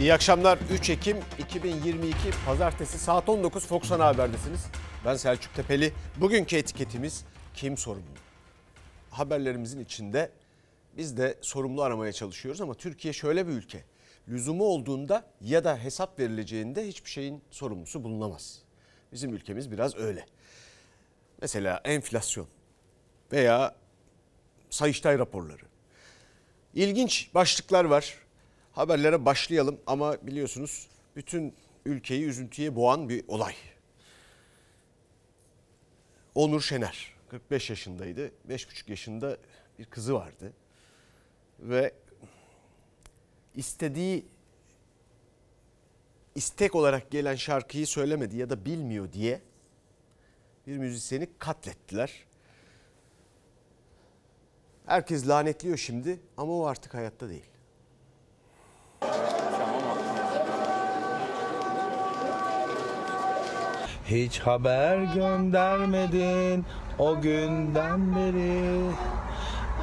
İyi akşamlar. 3 Ekim 2022 Pazartesi saat 19 Fox Ana Haber'desiniz. Ben Selçuk Tepeli. Bugünkü etiketimiz kim sorumlu? Haberlerimizin içinde biz de sorumlu aramaya çalışıyoruz ama Türkiye şöyle bir ülke. Lüzumu olduğunda ya da hesap verileceğinde hiçbir şeyin sorumlusu bulunamaz. Bizim ülkemiz biraz öyle. Mesela enflasyon veya Sayıştay raporları. İlginç başlıklar var. Haberlere başlayalım ama biliyorsunuz bütün ülkeyi üzüntüye boğan bir olay. Onur Şener 45 yaşındaydı. 5,5 yaşında bir kızı vardı. Ve istediği istek olarak gelen şarkıyı söylemedi ya da bilmiyor diye bir müzisyeni katlettiler. Herkes lanetliyor şimdi ama o artık hayatta değil. Hiç haber göndermedin o günden beri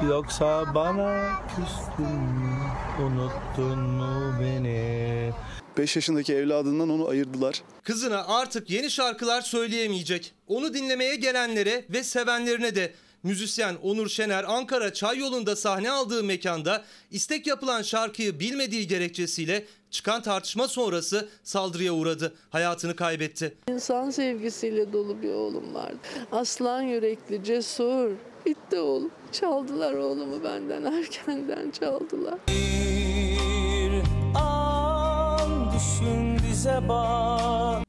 Yoksa bana küstün mü unuttun mu beni 5 yaşındaki evladından onu ayırdılar. Kızına artık yeni şarkılar söyleyemeyecek. Onu dinlemeye gelenlere ve sevenlerine de müzisyen Onur Şener Ankara Çay Yolu'nda sahne aldığı mekanda istek yapılan şarkıyı bilmediği gerekçesiyle çıkan tartışma sonrası saldırıya uğradı. Hayatını kaybetti. İnsan sevgisiyle dolu bir oğlum vardı. Aslan yürekli, cesur. Bitti oğlum. Çaldılar oğlumu benden erkenden çaldılar.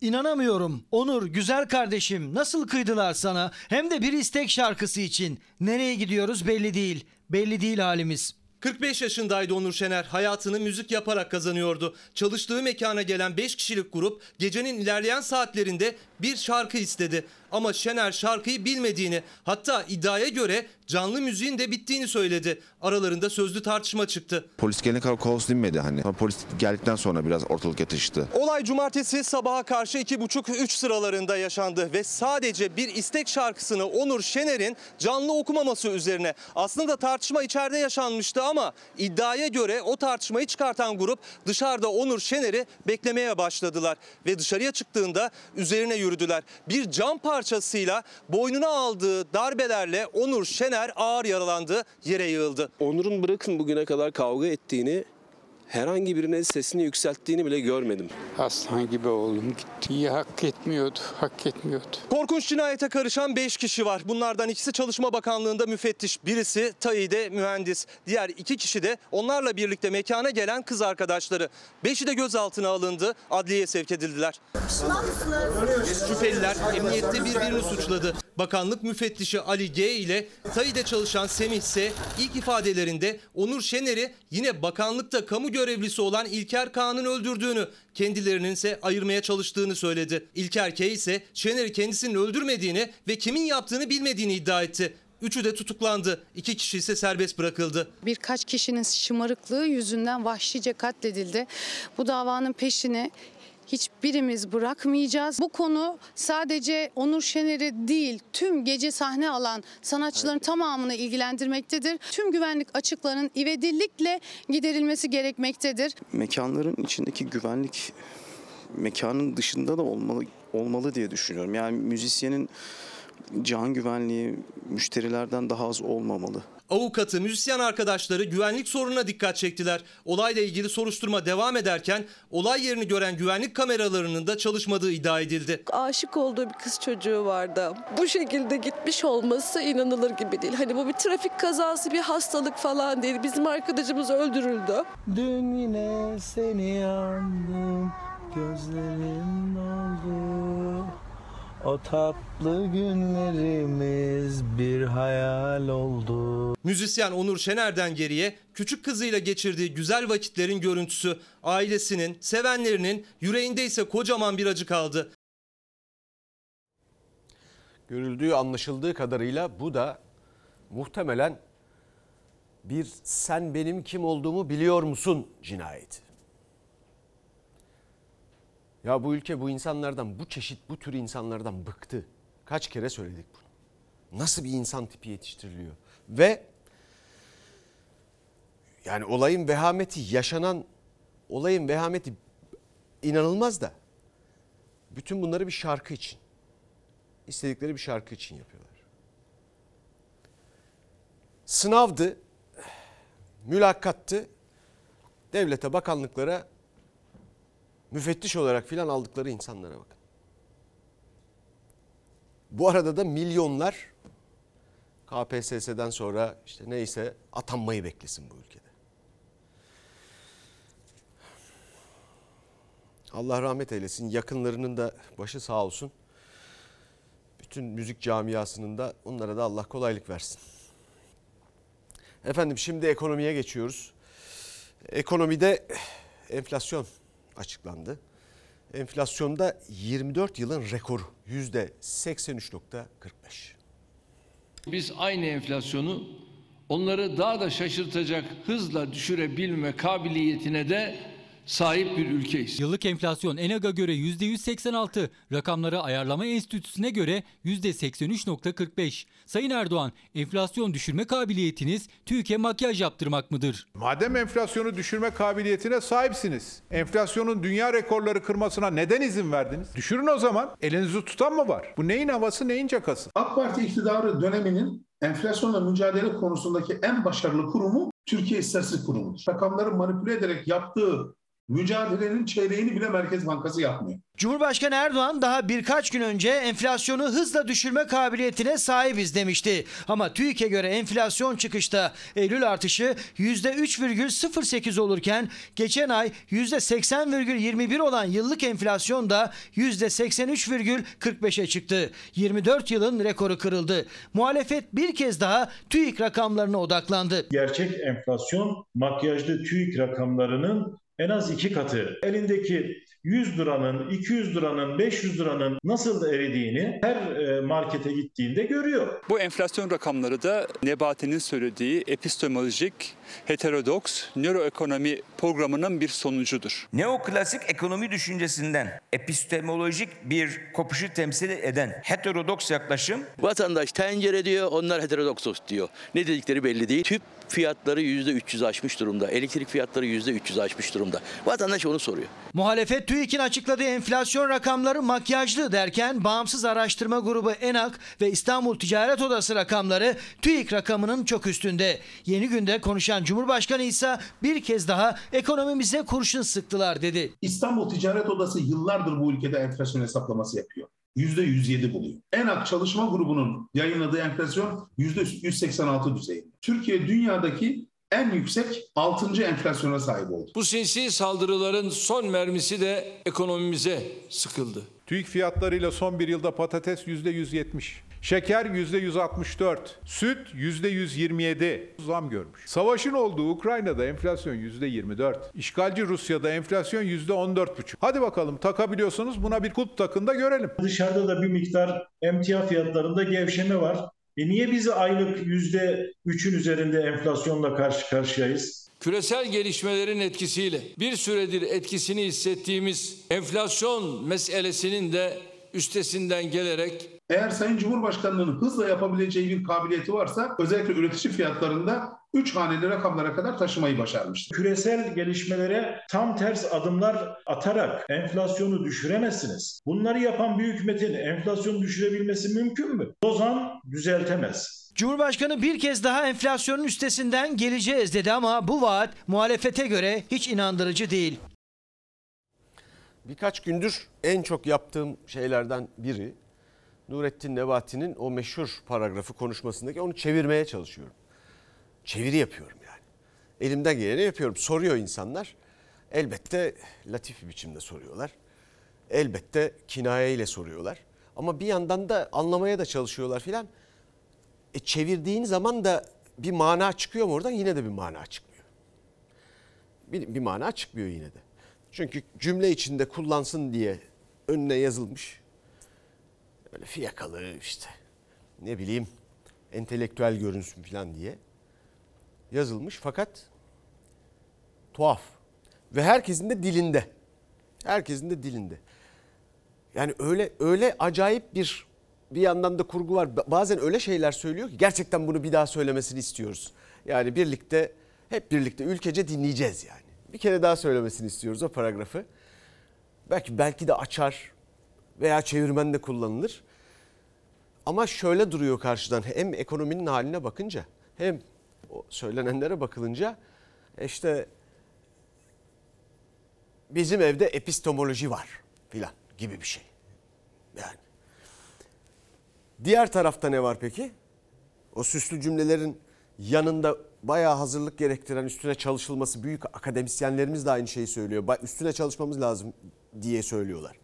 İnanamıyorum. Onur güzel kardeşim nasıl kıydılar sana? Hem de bir istek şarkısı için. Nereye gidiyoruz belli değil. Belli değil halimiz. 45 yaşındaydı Onur Şener. Hayatını müzik yaparak kazanıyordu. Çalıştığı mekana gelen 5 kişilik grup gecenin ilerleyen saatlerinde bir şarkı istedi. Ama Şener şarkıyı bilmediğini hatta iddiaya göre canlı müziğin de bittiğini söyledi. Aralarında sözlü tartışma çıktı. Polis gelene kadar kaos dinmedi hani. Polis geldikten sonra biraz ortalık yatıştı. Olay cumartesi sabaha karşı 2.30-3 sıralarında yaşandı ve sadece bir istek şarkısını Onur Şener'in canlı okumaması üzerine. Aslında tartışma içeride yaşanmıştı ama iddiaya göre o tartışmayı çıkartan grup dışarıda Onur Şener'i beklemeye başladılar. Ve dışarıya çıktığında üzerine yürüdüler. Bir cam parçasıyla boynuna aldığı darbelerle Onur Şener ağır yaralandı, yere yığıldı. Onur'un bırakın bugüne kadar kavga ettiğini, herhangi birine sesini yükselttiğini bile görmedim. Aslan gibi oğlum gitti. Hak etmiyordu, hak etmiyordu. Korkunç cinayete karışan 5 kişi var. Bunlardan ikisi Çalışma Bakanlığı'nda müfettiş. Birisi TAİ'de mühendis. Diğer iki kişi de onlarla birlikte mekana gelen kız arkadaşları. Beşi de gözaltına alındı. Adliyeye sevk edildiler. Şüpheliler emniyette birbirini suçladı. Bakanlık müfettişi Ali G ile TAİ'de çalışan Semih ise ilk ifadelerinde Onur Şener'i yine bakanlıkta kamu görevlisi olan İlker Kağan'ın öldürdüğünü, kendilerinin ise ayırmaya çalıştığını söyledi. İlker K ise Şener'i kendisinin öldürmediğini ve kimin yaptığını bilmediğini iddia etti. Üçü de tutuklandı. İki kişi ise serbest bırakıldı. Birkaç kişinin şımarıklığı yüzünden vahşice katledildi. Bu davanın peşini hiçbirimiz bırakmayacağız. Bu konu sadece Onur Şener'i değil tüm gece sahne alan sanatçıların tamamını ilgilendirmektedir. Tüm güvenlik açıklarının ivedilikle giderilmesi gerekmektedir. Mekanların içindeki güvenlik mekanın dışında da olmalı olmalı diye düşünüyorum. Yani müzisyenin can güvenliği müşterilerden daha az olmamalı. Avukatı, müzisyen arkadaşları güvenlik sorununa dikkat çektiler. Olayla ilgili soruşturma devam ederken olay yerini gören güvenlik kameralarının da çalışmadığı iddia edildi. Aşık olduğu bir kız çocuğu vardı. Bu şekilde gitmiş olması inanılır gibi değil. Hani bu bir trafik kazası, bir hastalık falan değil. Bizim arkadaşımız öldürüldü. Dün yine seni andım gözlerim doldu O tatlı günlerimiz bir hayal oldu Müzisyen Onur Şener'den geriye küçük kızıyla geçirdiği güzel vakitlerin görüntüsü, ailesinin, sevenlerinin yüreğinde ise kocaman bir acı kaldı. Görüldüğü anlaşıldığı kadarıyla bu da muhtemelen bir sen benim kim olduğumu biliyor musun cinayeti. Ya bu ülke bu insanlardan, bu çeşit, bu tür insanlardan bıktı. Kaç kere söyledik bunu. Nasıl bir insan tipi yetiştiriliyor? Ve yani olayın vehameti yaşanan olayın vehameti inanılmaz da bütün bunları bir şarkı için istedikleri bir şarkı için yapıyorlar. Sınavdı, mülakattı, devlete, bakanlıklara müfettiş olarak filan aldıkları insanlara bakın. Bu arada da milyonlar KPSS'den sonra işte neyse atanmayı beklesin bu ülkede. Allah rahmet eylesin. Yakınlarının da başı sağ olsun. Bütün müzik camiasının da onlara da Allah kolaylık versin. Efendim şimdi ekonomiye geçiyoruz. Ekonomide enflasyon açıklandı. Enflasyonda 24 yılın rekoru %83.45. Biz aynı enflasyonu onları daha da şaşırtacak hızla düşürebilme kabiliyetine de sahip bir ülkeyiz. Yıllık enflasyon ENAG'a göre %186, rakamları ayarlama enstitüsüne göre %83.45. Sayın Erdoğan, enflasyon düşürme kabiliyetiniz TÜİK'e makyaj yaptırmak mıdır? Madem enflasyonu düşürme kabiliyetine sahipsiniz, enflasyonun dünya rekorları kırmasına neden izin verdiniz? Düşürün o zaman. Elinizi tutan mı var? Bu neyin havası neyin cakası? AK Parti iktidarı döneminin enflasyonla mücadele konusundaki en başarılı kurumu Türkiye İstatistik Kurumu'dur. Rakamları manipüle ederek yaptığı mücadelenin çeyreğini bile Merkez Bankası yapmıyor. Cumhurbaşkanı Erdoğan daha birkaç gün önce enflasyonu hızla düşürme kabiliyetine sahibiz demişti. Ama TÜİK'e göre enflasyon çıkışta Eylül artışı %3,08 olurken geçen ay %80,21 olan yıllık enflasyon da %83,45'e çıktı. 24 yılın rekoru kırıldı. Muhalefet bir kez daha TÜİK rakamlarına odaklandı. Gerçek enflasyon makyajlı TÜİK rakamlarının en az iki katı. Elindeki 100 liranın, 200 liranın, 500 liranın nasıl eridiğini her e, markete gittiğinde görüyor. Bu enflasyon rakamları da Nebati'nin söylediği epistemolojik heterodoks nöroekonomi programının bir sonucudur. Neoklasik ekonomi düşüncesinden epistemolojik bir kopuşu temsil eden heterodoks yaklaşım Vatandaş tencere diyor, onlar heterodoks diyor. Ne dedikleri belli değil. Tüp fiyatları %300 aşmış durumda. Elektrik fiyatları %300 aşmış durumda. Vatandaş onu soruyor. Muhalefet TÜİK'in açıkladığı enflasyon rakamları makyajlı derken bağımsız araştırma grubu ENAK ve İstanbul Ticaret Odası rakamları TÜİK rakamının çok üstünde. Yeni günde konuşan Cumhurbaşkanı ise bir kez daha ekonomimize kurşun sıktılar dedi. İstanbul Ticaret Odası yıllardır bu ülkede enflasyon hesaplaması yapıyor. %107 buluyor. ENAK çalışma grubunun yayınladığı enflasyon %186 düzeyinde. Türkiye dünyadaki en yüksek 6. enflasyona sahip oldu. Bu sinsi saldırıların son mermisi de ekonomimize sıkıldı. TÜİK fiyatlarıyla son bir yılda patates %170. Şeker %164, süt %127 zam görmüş. Savaşın olduğu Ukrayna'da enflasyon %24. İşgalci Rusya'da enflasyon %14,5. Hadi bakalım takabiliyorsunuz buna bir kulp takın da görelim. Dışarıda da bir miktar emtia fiyatlarında gevşeme var. E niye biz aylık %3'ün üzerinde enflasyonla karşı karşıyayız? Küresel gelişmelerin etkisiyle bir süredir etkisini hissettiğimiz enflasyon meselesinin de üstesinden gelerek Eğer Sayın Cumhurbaşkanlığı'nın hızla yapabileceği bir kabiliyeti varsa özellikle üretici fiyatlarında 3 haneli rakamlara kadar taşımayı başarmıştır. Küresel gelişmelere tam ters adımlar atarak enflasyonu düşüremezsiniz. Bunları yapan bir hükümetin enflasyonu düşürebilmesi mümkün mü? Lozan düzeltemez. Cumhurbaşkanı bir kez daha enflasyonun üstesinden geleceğiz dedi ama bu vaat muhalefete göre hiç inandırıcı değil. Birkaç gündür en çok yaptığım şeylerden biri Nurettin Nebati'nin o meşhur paragrafı konuşmasındaki onu çevirmeye çalışıyorum. Çeviri yapıyorum yani. Elimden geleni yapıyorum. Soruyor insanlar. Elbette latif bir biçimde soruyorlar. Elbette kinayeyle soruyorlar. Ama bir yandan da anlamaya da çalışıyorlar filan. E çevirdiğin zaman da bir mana çıkıyor mu oradan? Yine de bir mana çıkmıyor. Bir, bir mana çıkmıyor yine de. Çünkü cümle içinde kullansın diye önüne yazılmış. Öyle fiyakalı işte ne bileyim entelektüel görünsün falan diye yazılmış fakat tuhaf. Ve herkesin de dilinde. Herkesin de dilinde. Yani öyle öyle acayip bir bir yandan da kurgu var. Bazen öyle şeyler söylüyor ki gerçekten bunu bir daha söylemesini istiyoruz. Yani birlikte hep birlikte ülkece dinleyeceğiz yani. Bir kere daha söylemesini istiyoruz o paragrafı. Belki belki de açar veya çevirmen de kullanılır. Ama şöyle duruyor karşıdan hem ekonominin haline bakınca hem o söylenenlere bakılınca işte bizim evde epistemoloji var filan gibi bir şey. Yani. Diğer tarafta ne var peki? O süslü cümlelerin yanında bayağı hazırlık gerektiren üstüne çalışılması büyük akademisyenlerimiz de aynı şeyi söylüyor. Üstüne çalışmamız lazım diye söylüyorlar.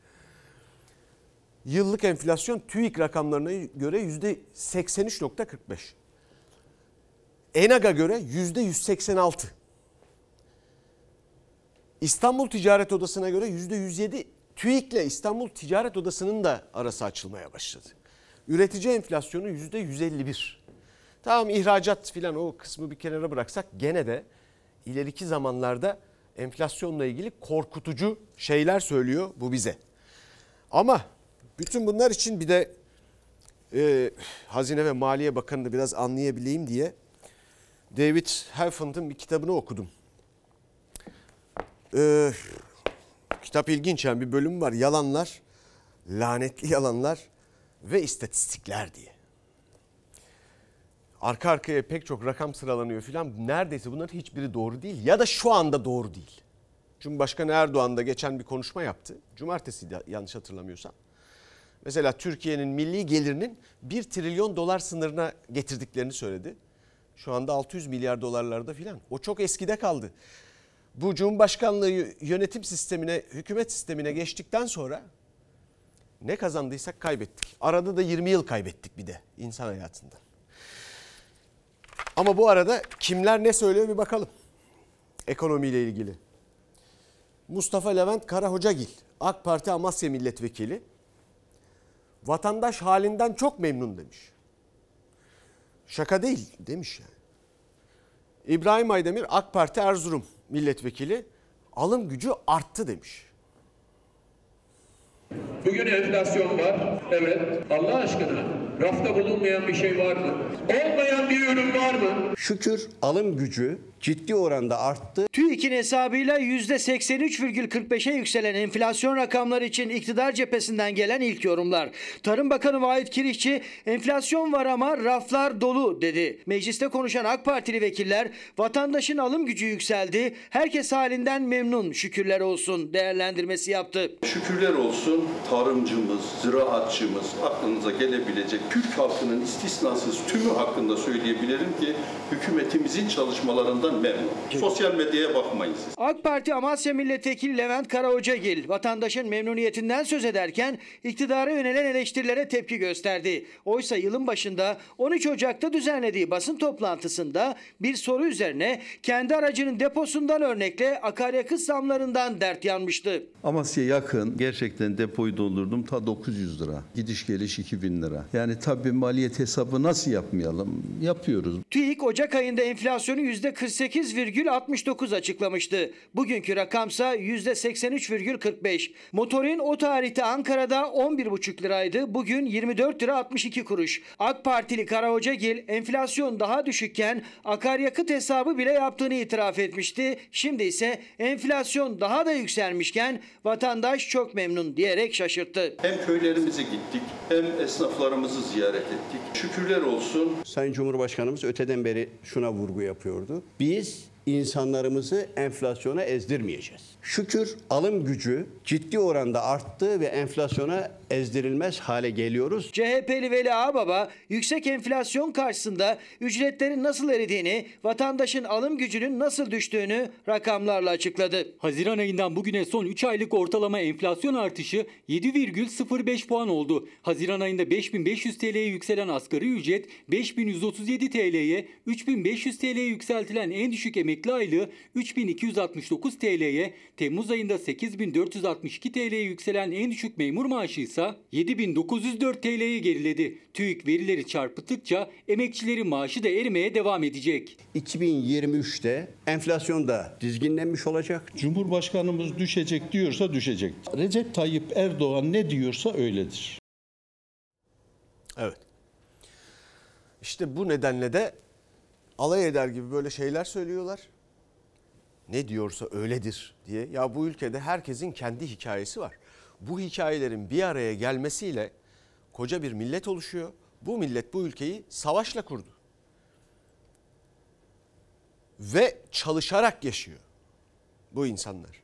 Yıllık enflasyon TÜİK rakamlarına göre %83.45. ENAG'a göre %186. İstanbul Ticaret Odası'na göre %107. TÜİK'le İstanbul Ticaret Odası'nın da arası açılmaya başladı. Üretici enflasyonu %151. Tamam ihracat filan o kısmı bir kenara bıraksak gene de ileriki zamanlarda enflasyonla ilgili korkutucu şeyler söylüyor bu bize. Ama bütün bunlar için bir de e, Hazine ve Maliye Bakanı'nı biraz anlayabileyim diye David Helfand'ın bir kitabını okudum. Ee, kitap ilginç yani bir bölüm var. Yalanlar, lanetli yalanlar ve istatistikler diye. Arka arkaya pek çok rakam sıralanıyor filan. Neredeyse bunların hiçbiri doğru değil ya da şu anda doğru değil. Cumhurbaşkanı Erdoğan da geçen bir konuşma yaptı. Cumartesi yanlış hatırlamıyorsam. Mesela Türkiye'nin milli gelirinin 1 trilyon dolar sınırına getirdiklerini söyledi. Şu anda 600 milyar dolarlarda filan. O çok eskide kaldı. Bu Cumhurbaşkanlığı yönetim sistemine, hükümet sistemine geçtikten sonra ne kazandıysak kaybettik. Arada da 20 yıl kaybettik bir de insan hayatında. Ama bu arada kimler ne söylüyor bir bakalım. Ekonomiyle ilgili. Mustafa Levent Karahocagil, AK Parti Amasya Milletvekili. Vatandaş halinden çok memnun demiş. Şaka değil demiş yani. İbrahim Aydemir AK Parti Erzurum milletvekili alım gücü arttı demiş. Bugün enflasyon var. Evet. Allah aşkına rafta bulunmayan bir şey var mı? Olmayan bir ürün var mı? Şükür alım gücü ciddi oranda arttı. TÜİK'in hesabıyla %83,45'e yükselen enflasyon rakamları için iktidar cephesinden gelen ilk yorumlar. Tarım Bakanı Vahit Kirişçi enflasyon var ama raflar dolu dedi. Mecliste konuşan AK Partili vekiller vatandaşın alım gücü yükseldi. Herkes halinden memnun şükürler olsun değerlendirmesi yaptı. Şükürler olsun tarımcımız, ziraatçımız, aklınıza gelebilecek Türk halkının istisnasız tümü hakkında söyleyebilirim ki hükümetimizin çalışmalarından memnun. Sosyal medyaya bakmayın siz. AK Parti Amasya Milletvekili Levent Karahocagil vatandaşın memnuniyetinden söz ederken iktidara yönelen eleştirilere tepki gösterdi. Oysa yılın başında 13 Ocak'ta düzenlediği basın toplantısında bir soru üzerine kendi aracının deposundan örnekle akaryakıt zamlarından dert yanmıştı. Amasya yakın. Gerçekten depoyu doldurdum ta 900 lira. Gidiş geliş 2000 lira. Yani tabii maliyet hesabı nasıl yapmayalım? Yapıyoruz. TÜİK Ocak ayında enflasyonu %48,69 açıklamıştı. Bugünkü rakamsa %83,45. Motorin o tarihte Ankara'da 11,5 liraydı. Bugün 24 lira 62 kuruş. AK Partili Karahocagil enflasyon daha düşükken akaryakıt hesabı bile yaptığını itiraf etmişti. Şimdi ise enflasyon daha da yükselmişken vatandaş çok memnun diyerek şaşırttı. Hem köylerimize gittik hem esnaflarımızı ziyaret ettik. Şükürler olsun Sayın Cumhurbaşkanımız öteden beri şuna vurgu yapıyordu. Biz insanlarımızı enflasyona ezdirmeyeceğiz. Şükür alım gücü ciddi oranda arttı ve enflasyona ezdirilmez hale geliyoruz. CHP'li Veli Ağbaba yüksek enflasyon karşısında ücretlerin nasıl eridiğini, vatandaşın alım gücünün nasıl düştüğünü rakamlarla açıkladı. Haziran ayından bugüne son 3 aylık ortalama enflasyon artışı 7,05 puan oldu. Haziran ayında 5500 TL'ye yükselen asgari ücret 5137 TL'ye, 3500 TL'ye yükseltilen en düşük emekli aylığı 3269 TL'ye, Temmuz ayında 8462 TL'ye yükselen en düşük memur maaşı ise 7904 TL'ye geriledi. TÜİK verileri çarpıttıkça emekçilerin maaşı da erimeye devam edecek. 2023'te enflasyon da dizginlenmiş olacak. Cumhurbaşkanımız düşecek diyorsa düşecek. Recep Tayyip Erdoğan ne diyorsa öyledir. Evet. İşte bu nedenle de alay eder gibi böyle şeyler söylüyorlar. ne diyorsa öyledir diye. Ya bu ülkede herkesin kendi hikayesi var. Bu hikayelerin bir araya gelmesiyle koca bir millet oluşuyor. Bu millet bu ülkeyi savaşla kurdu. Ve çalışarak yaşıyor bu insanlar.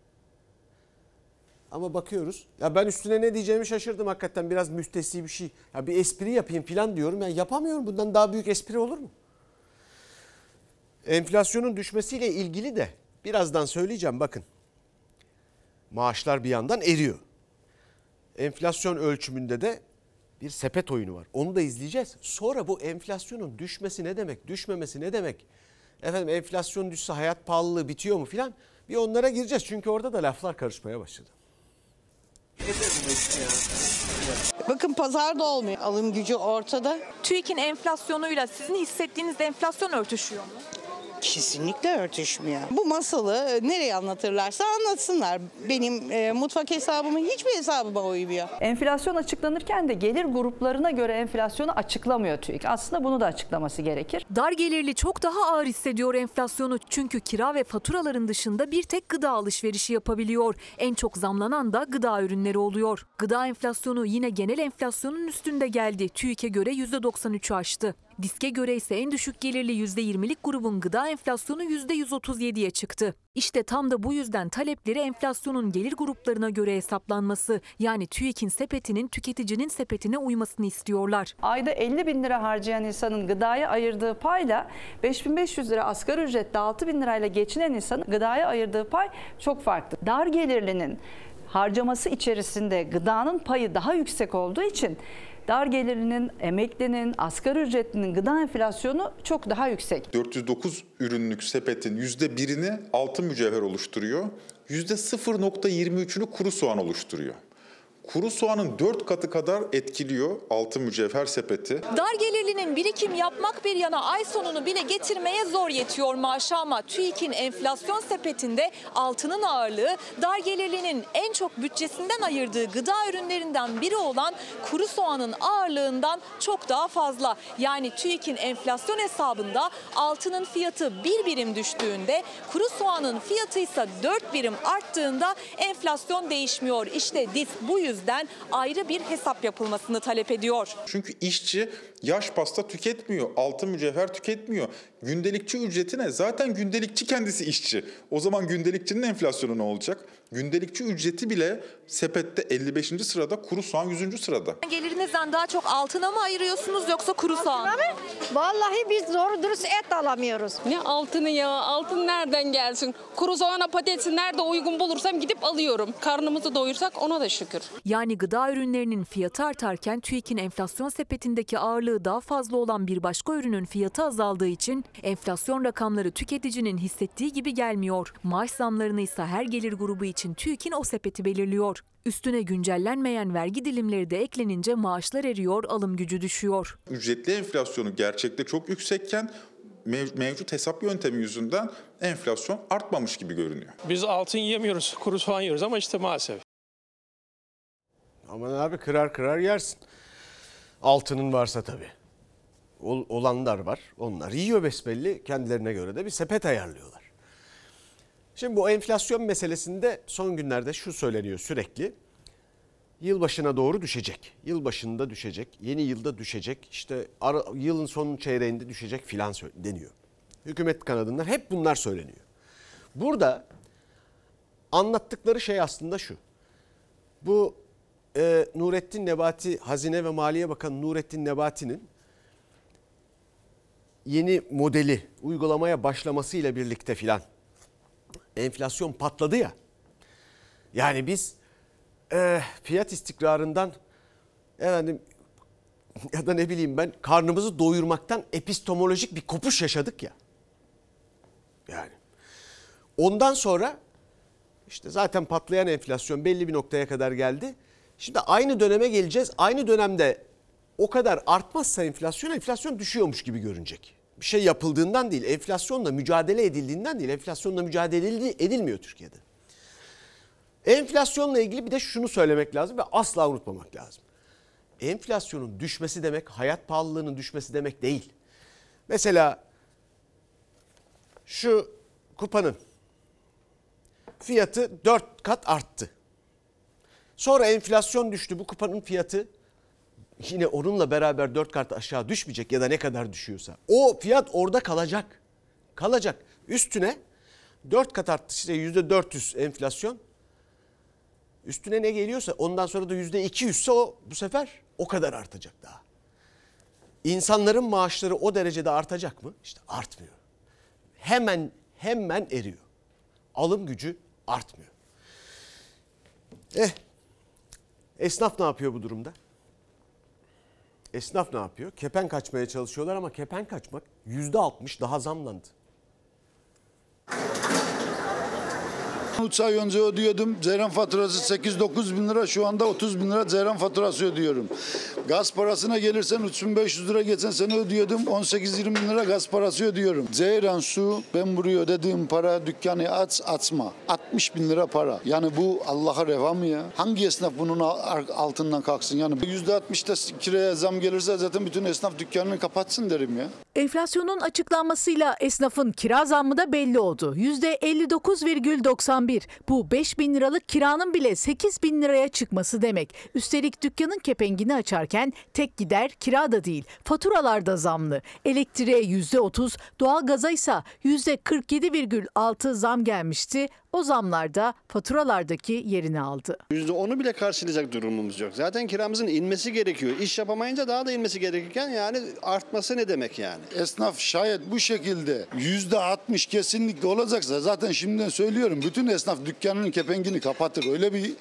Ama bakıyoruz. Ya ben üstüne ne diyeceğimi şaşırdım hakikaten. Biraz müstesni bir şey. Ya bir espri yapayım falan diyorum. Ya yapamıyorum. Bundan daha büyük espri olur mu? Enflasyonun düşmesiyle ilgili de birazdan söyleyeceğim bakın. Maaşlar bir yandan eriyor. Enflasyon ölçümünde de bir sepet oyunu var. Onu da izleyeceğiz. Sonra bu enflasyonun düşmesi ne demek, düşmemesi ne demek? Efendim enflasyon düşse hayat pahalılığı bitiyor mu filan? Bir onlara gireceğiz. Çünkü orada da laflar karışmaya başladı. Bakın pazarda olmuyor. Alım gücü ortada. TÜİK'in enflasyonuyla sizin hissettiğiniz enflasyon örtüşüyor mu? Kesinlikle örtüşmüyor. Bu masalı e, nereye anlatırlarsa anlatsınlar. Benim e, mutfak hesabımın hiçbir hesabıma uymuyor. Enflasyon açıklanırken de gelir gruplarına göre enflasyonu açıklamıyor TÜİK. Aslında bunu da açıklaması gerekir. Dar gelirli çok daha ağır hissediyor enflasyonu. Çünkü kira ve faturaların dışında bir tek gıda alışverişi yapabiliyor. En çok zamlanan da gıda ürünleri oluyor. Gıda enflasyonu yine genel enflasyonun üstünde geldi. TÜİK'e göre %93'ü aştı. Diske göre ise en düşük gelirli %20'lik grubun gıda enflasyonu %137'ye çıktı. İşte tam da bu yüzden talepleri enflasyonun gelir gruplarına göre hesaplanması yani TÜİK'in sepetinin tüketicinin sepetine uymasını istiyorlar. Ayda 50 bin lira harcayan insanın gıdaya ayırdığı payla 5500 lira asgari ücretle 6 bin lirayla geçinen insanın gıdaya ayırdığı pay çok farklı. Dar gelirlinin harcaması içerisinde gıdanın payı daha yüksek olduğu için dar gelirinin, emeklinin, asgari ücretlinin gıda enflasyonu çok daha yüksek. 409 ürünlük sepetin %1'ini altın mücevher oluşturuyor. %0.23'ünü kuru soğan oluşturuyor. Kuru soğanın 4 katı kadar etkiliyor altın mücevher sepeti. Dar gelirlinin birikim yapmak bir yana ay sonunu bile getirmeye zor yetiyor maaşı ama TÜİK'in enflasyon sepetinde altının ağırlığı dar gelirlinin en çok bütçesinden ayırdığı gıda ürünlerinden biri olan kuru soğanın ağırlığından çok daha fazla. Yani TÜİK'in enflasyon hesabında altının fiyatı bir birim düştüğünde kuru soğanın fiyatı ise 4 birim arttığında enflasyon değişmiyor. İşte DİS bu yüzden ayrı bir hesap yapılmasını talep ediyor. Çünkü işçi yaş pasta tüketmiyor, altın mücevher tüketmiyor. Gündelikçi ücretine zaten gündelikçi kendisi işçi. O zaman gündelikçinin enflasyonu ne olacak? Gündelikçi ücreti bile sepette 55. sırada, kuru soğan 100. sırada. Gelirinizden daha çok altına mı ayırıyorsunuz yoksa kuru soğan? mı? Vallahi biz doğru dürüst et alamıyoruz. Ne altını ya? Altın nereden gelsin? Kuru soğana patatesi nerede uygun bulursam gidip alıyorum. Karnımızı doyursak ona da şükür. Yani gıda ürünlerinin fiyatı artarken TÜİK'in enflasyon sepetindeki ağırlığı daha fazla olan bir başka ürünün fiyatı azaldığı için enflasyon rakamları tüketicinin hissettiği gibi gelmiyor. Maaş zamlarını ise her gelir grubu için TÜİK'in o sepeti belirliyor. Üstüne güncellenmeyen vergi dilimleri de eklenince maaşlar eriyor, alım gücü düşüyor. Ücretli enflasyonu gerçekte çok yüksekken mev- mevcut hesap yöntemi yüzünden enflasyon artmamış gibi görünüyor. Biz altın yemiyoruz, kuru soğan yiyoruz ama işte maalesef. Aman abi kırar kırar yersin. Altının varsa tabii. Ol- olanlar var. Onlar yiyor besbelli. Kendilerine göre de bir sepet ayarlıyorlar. Şimdi bu enflasyon meselesinde son günlerde şu söyleniyor sürekli. Yılbaşına doğru düşecek. Yılbaşında düşecek. Yeni yılda düşecek. İşte ara, yılın son çeyreğinde düşecek filan deniyor. Hükümet kanadından hep bunlar söyleniyor. Burada anlattıkları şey aslında şu. Bu e, Nurettin Nebati, Hazine ve Maliye Bakanı Nurettin Nebati'nin yeni modeli uygulamaya başlamasıyla birlikte filan enflasyon patladı ya. Yani biz e, fiyat istikrarından efendim ya da ne bileyim ben karnımızı doyurmaktan epistemolojik bir kopuş yaşadık ya. Yani ondan sonra işte zaten patlayan enflasyon belli bir noktaya kadar geldi. Şimdi aynı döneme geleceğiz. Aynı dönemde o kadar artmazsa enflasyon, enflasyon düşüyormuş gibi görünecek. Bir şey yapıldığından değil, enflasyonla mücadele edildiğinden değil, enflasyonla mücadele edilmiyor Türkiye'de. Enflasyonla ilgili bir de şunu söylemek lazım ve asla unutmamak lazım. Enflasyonun düşmesi demek hayat pahalılığının düşmesi demek değil. Mesela şu kupanın fiyatı 4 kat arttı. Sonra enflasyon düştü. Bu kupanın fiyatı yine onunla beraber 4 kat aşağı düşmeyecek ya da ne kadar düşüyorsa. O fiyat orada kalacak. Kalacak. Üstüne 4 kat arttı işte %400 enflasyon. Üstüne ne geliyorsa ondan sonra da %200 ise o bu sefer o kadar artacak daha. İnsanların maaşları o derecede artacak mı? İşte artmıyor. Hemen hemen eriyor. Alım gücü artmıyor. Eh esnaf ne yapıyor bu durumda? Esnaf ne yapıyor? Kepen kaçmaya çalışıyorlar ama kepen kaçmak %60 daha zamlandı. 3 ay önce ödüyordum. Ceyran faturası 8-9 bin lira. Şu anda 30 bin lira ceyran faturası ödüyorum. Gaz parasına gelirsen 3500 lira geçen sene ödüyordum. 18-20 bin lira gaz parası ödüyorum. Ceyran su ben buraya ödediğim para dükkanı aç açma. 60 bin lira para. Yani bu Allah'a reva mı ya? Hangi esnaf bunun altından kalksın? Yani %60'da kiraya zam gelirse zaten bütün esnaf dükkanını kapatsın derim ya. Enflasyonun açıklanmasıyla esnafın kira zammı da belli oldu. %59,91. Bu 5 bin liralık kiranın bile 8 bin liraya çıkması demek. Üstelik dükkanın kepengini açarken tek gider kira da değil. Faturalar da zamlı. Elektriğe %30, doğalgaza ise %47,6 zam gelmişti. O zamlar da faturalardaki yerini aldı. %10'u bile karşılayacak durumumuz yok. Zaten kiramızın inmesi gerekiyor. İş yapamayınca daha da inmesi gerekirken yani artması ne demek yani? Esnaf şayet bu şekilde yüzde 60 kesinlikle olacaksa zaten şimdiden söylüyorum bütün esnaf dükkanının kepengini kapatır. Öyle bir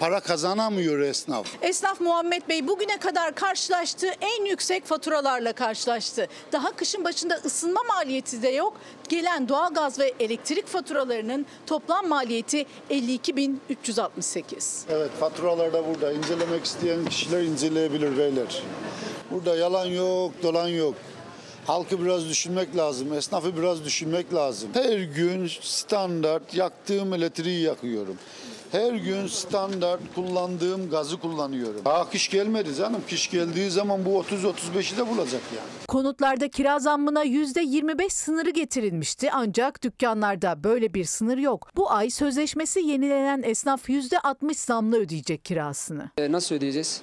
para kazanamıyor esnaf. Esnaf Muhammed Bey bugüne kadar karşılaştığı en yüksek faturalarla karşılaştı. Daha kışın başında ısınma maliyeti de yok. Gelen doğalgaz ve elektrik faturalarının toplam maliyeti 52.368. Evet faturalar da burada. İncelemek isteyen kişiler inceleyebilir beyler. Burada yalan yok, dolan yok. Halkı biraz düşünmek lazım, esnafı biraz düşünmek lazım. Her gün standart yaktığım elektriği yakıyorum. Her gün standart kullandığım gazı kullanıyorum. Daha kış gelmedi canım. Kış geldiği zaman bu 30-35'i de bulacak yani. Konutlarda kira zammına %25 sınırı getirilmişti ancak dükkanlarda böyle bir sınır yok. Bu ay sözleşmesi yenilenen esnaf %60 zamlı ödeyecek kirasını. E, nasıl ödeyeceğiz?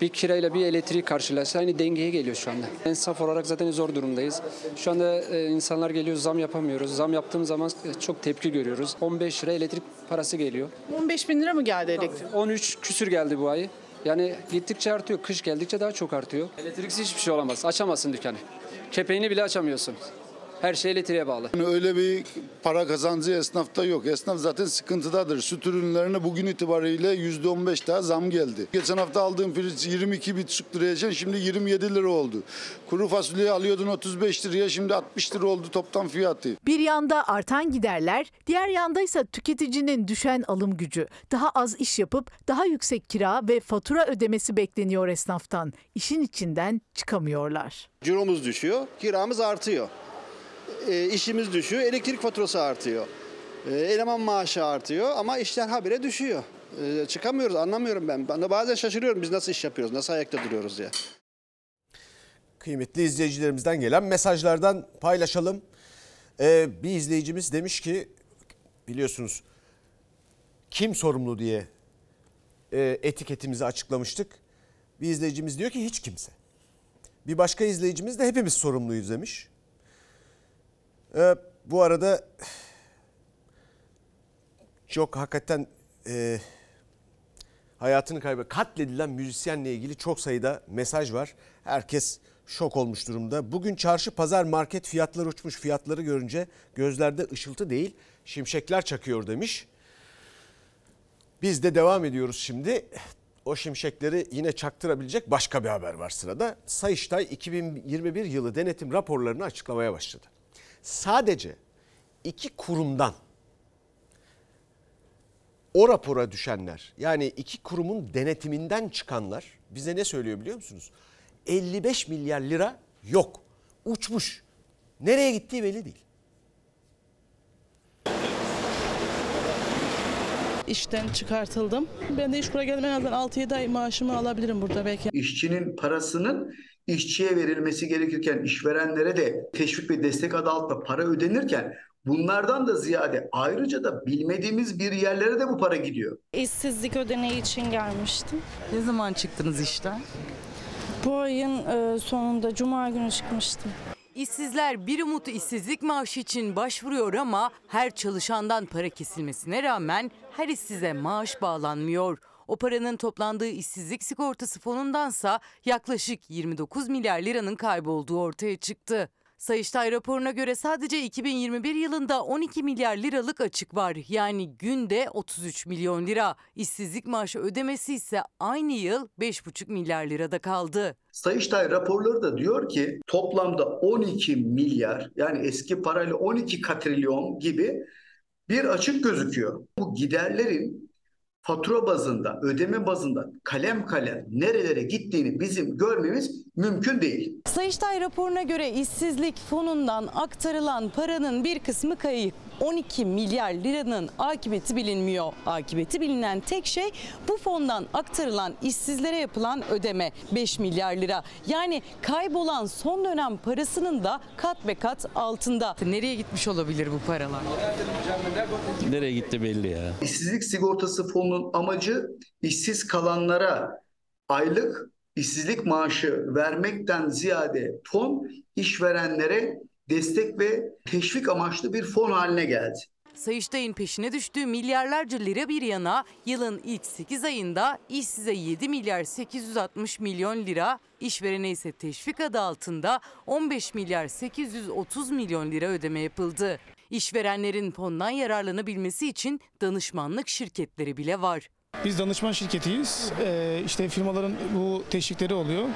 Bir kirayla bir elektriği karşılarsa aynı dengeye geliyor şu anda. Ensaf olarak zaten zor durumdayız. Şu anda e, insanlar geliyor zam yapamıyoruz. Zam yaptığım zaman e, çok tepki görüyoruz. 15 lira elektrik parası geliyor. 15 bin lira mı geldi elektrik? 13 küsür geldi bu ay. Yani gittikçe artıyor. Kış geldikçe daha çok artıyor. Elektriksiz hiçbir şey olamaz. Açamazsın dükkanı. Kepeğini bile açamıyorsun. Her şey elektriğe bağlı. Yani öyle bir para kazancı esnafta yok. Esnaf zaten sıkıntıdadır. Süt ürünlerine bugün itibariyle %15 daha zam geldi. Geçen hafta aldığım pirinç 22,5 liraya şimdi 27 lira oldu. Kuru fasulye alıyordun 35 liraya şimdi 60 lira oldu toptan fiyatı. Bir yanda artan giderler, diğer yanda ise tüketicinin düşen alım gücü. Daha az iş yapıp daha yüksek kira ve fatura ödemesi bekleniyor esnaftan. İşin içinden çıkamıyorlar. Ciromuz düşüyor, kiramız artıyor e, işimiz düşüyor, elektrik faturası artıyor. E, eleman maaşı artıyor ama işler habire düşüyor. E, çıkamıyoruz anlamıyorum ben. Ben de bazen şaşırıyorum biz nasıl iş yapıyoruz, nasıl ayakta duruyoruz diye. Kıymetli izleyicilerimizden gelen mesajlardan paylaşalım. Ee, bir izleyicimiz demiş ki biliyorsunuz kim sorumlu diye e, etiketimizi açıklamıştık. Bir izleyicimiz diyor ki hiç kimse. Bir başka izleyicimiz de hepimiz sorumluyuz demiş. Ee, bu arada çok hakikaten e, hayatını kaybeden katledilen müzisyenle ilgili çok sayıda mesaj var. Herkes şok olmuş durumda. Bugün çarşı pazar market fiyatları uçmuş fiyatları görünce gözlerde ışıltı değil şimşekler çakıyor demiş. Biz de devam ediyoruz şimdi. O şimşekleri yine çaktırabilecek başka bir haber var sırada. Sayıştay 2021 yılı denetim raporlarını açıklamaya başladı sadece iki kurumdan o rapora düşenler yani iki kurumun denetiminden çıkanlar bize ne söylüyor biliyor musunuz? 55 milyar lira yok. Uçmuş. Nereye gittiği belli değil. işten çıkartıldım. Ben de iş kura geldim en azından 6-7 ay maaşımı alabilirim burada belki. İşçinin parasının işçiye verilmesi gerekirken işverenlere de teşvik ve destek adı altında para ödenirken Bunlardan da ziyade ayrıca da bilmediğimiz bir yerlere de bu para gidiyor. İşsizlik ödeneği için gelmiştim. Ne zaman çıktınız işten? Bu ayın e, sonunda cuma günü çıkmıştım. İşsizler bir umut işsizlik maaşı için başvuruyor ama her çalışandan para kesilmesine rağmen her işsize maaş bağlanmıyor. O paranın toplandığı işsizlik sigortası fonundansa yaklaşık 29 milyar liranın kaybolduğu ortaya çıktı. Sayıştay raporuna göre sadece 2021 yılında 12 milyar liralık açık var. Yani günde 33 milyon lira. İşsizlik maaşı ödemesi ise aynı yıl 5,5 milyar lirada kaldı. Sayıştay raporları da diyor ki toplamda 12 milyar yani eski parayla 12 katrilyon gibi bir açık gözüküyor. Bu giderlerin fatura bazında, ödeme bazında kalem kalem nerelere gittiğini bizim görmemiz mümkün değil. Sayıştay raporuna göre işsizlik fonundan aktarılan paranın bir kısmı kayıp. 12 milyar liranın akıbeti bilinmiyor. Akıbeti bilinen tek şey bu fondan aktarılan işsizlere yapılan ödeme 5 milyar lira. Yani kaybolan son dönem parasının da kat be kat altında. Nereye gitmiş olabilir bu paralar? Nereye gitti belli ya. İşsizlik sigortası fonunun amacı işsiz kalanlara aylık işsizlik maaşı vermekten ziyade fon işverenlere destek ve teşvik amaçlı bir fon haline geldi. Sayıştay'ın peşine düştüğü milyarlarca lira bir yana yılın ilk 8 ayında işsize 7 milyar 860 milyon lira, işverene ise teşvik adı altında 15 milyar 830 milyon lira ödeme yapıldı. İşverenlerin fondan yararlanabilmesi için danışmanlık şirketleri bile var. Biz danışman şirketiyiz. Ee, işte firmaların bu teşvikleri oluyor.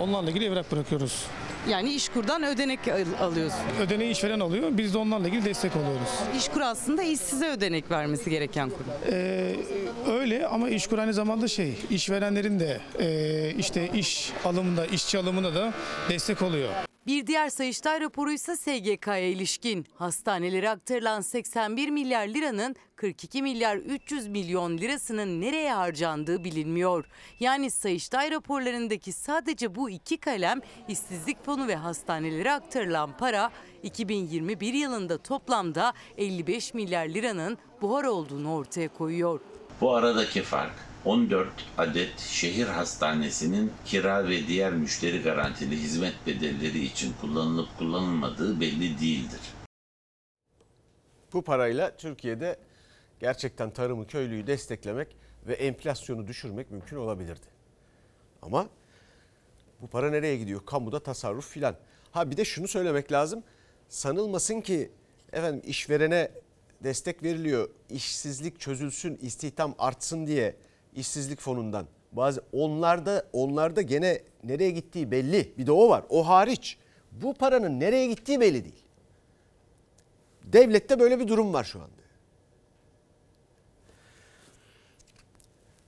Onlarla ilgili evrak bırakıyoruz. Yani İşkur'dan ödenek alıyorsun. Ödeneği işveren alıyor. Biz de onlarla ilgili destek oluyoruz. İşkur aslında işsize ödenek vermesi gereken kurum. Ee, öyle ama İşkur aynı zamanda şey, işverenlerin de e, işte iş alımında, işçi alımında da destek oluyor. Bir diğer Sayıştay raporu ise SGK'ya ilişkin. Hastanelere aktarılan 81 milyar liranın 42 milyar 300 milyon lirasının nereye harcandığı bilinmiyor. Yani Sayıştay raporlarındaki sadece bu iki kalem işsizlik fonu ve hastanelere aktarılan para 2021 yılında toplamda 55 milyar liranın buhar olduğunu ortaya koyuyor. Bu aradaki fark 14 adet şehir hastanesinin kira ve diğer müşteri garantili hizmet bedelleri için kullanılıp kullanılmadığı belli değildir. Bu parayla Türkiye'de gerçekten tarımı, köylüyü desteklemek ve enflasyonu düşürmek mümkün olabilirdi. Ama bu para nereye gidiyor? Kamuda tasarruf filan. Ha bir de şunu söylemek lazım. Sanılmasın ki efendim işverene destek veriliyor. işsizlik çözülsün, istihdam artsın diye işsizlik fonundan. Bazı onlarda onlarda gene nereye gittiği belli. Bir de o var. O hariç. Bu paranın nereye gittiği belli değil. Devlette böyle bir durum var şu anda.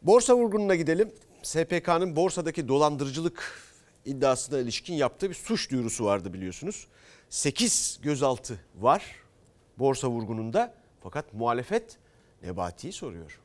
Borsa vurgununa gidelim. SPK'nın borsadaki dolandırıcılık iddiasına ilişkin yaptığı bir suç duyurusu vardı biliyorsunuz. 8 gözaltı var borsa vurgununda fakat muhalefet Nebati'yi soruyor.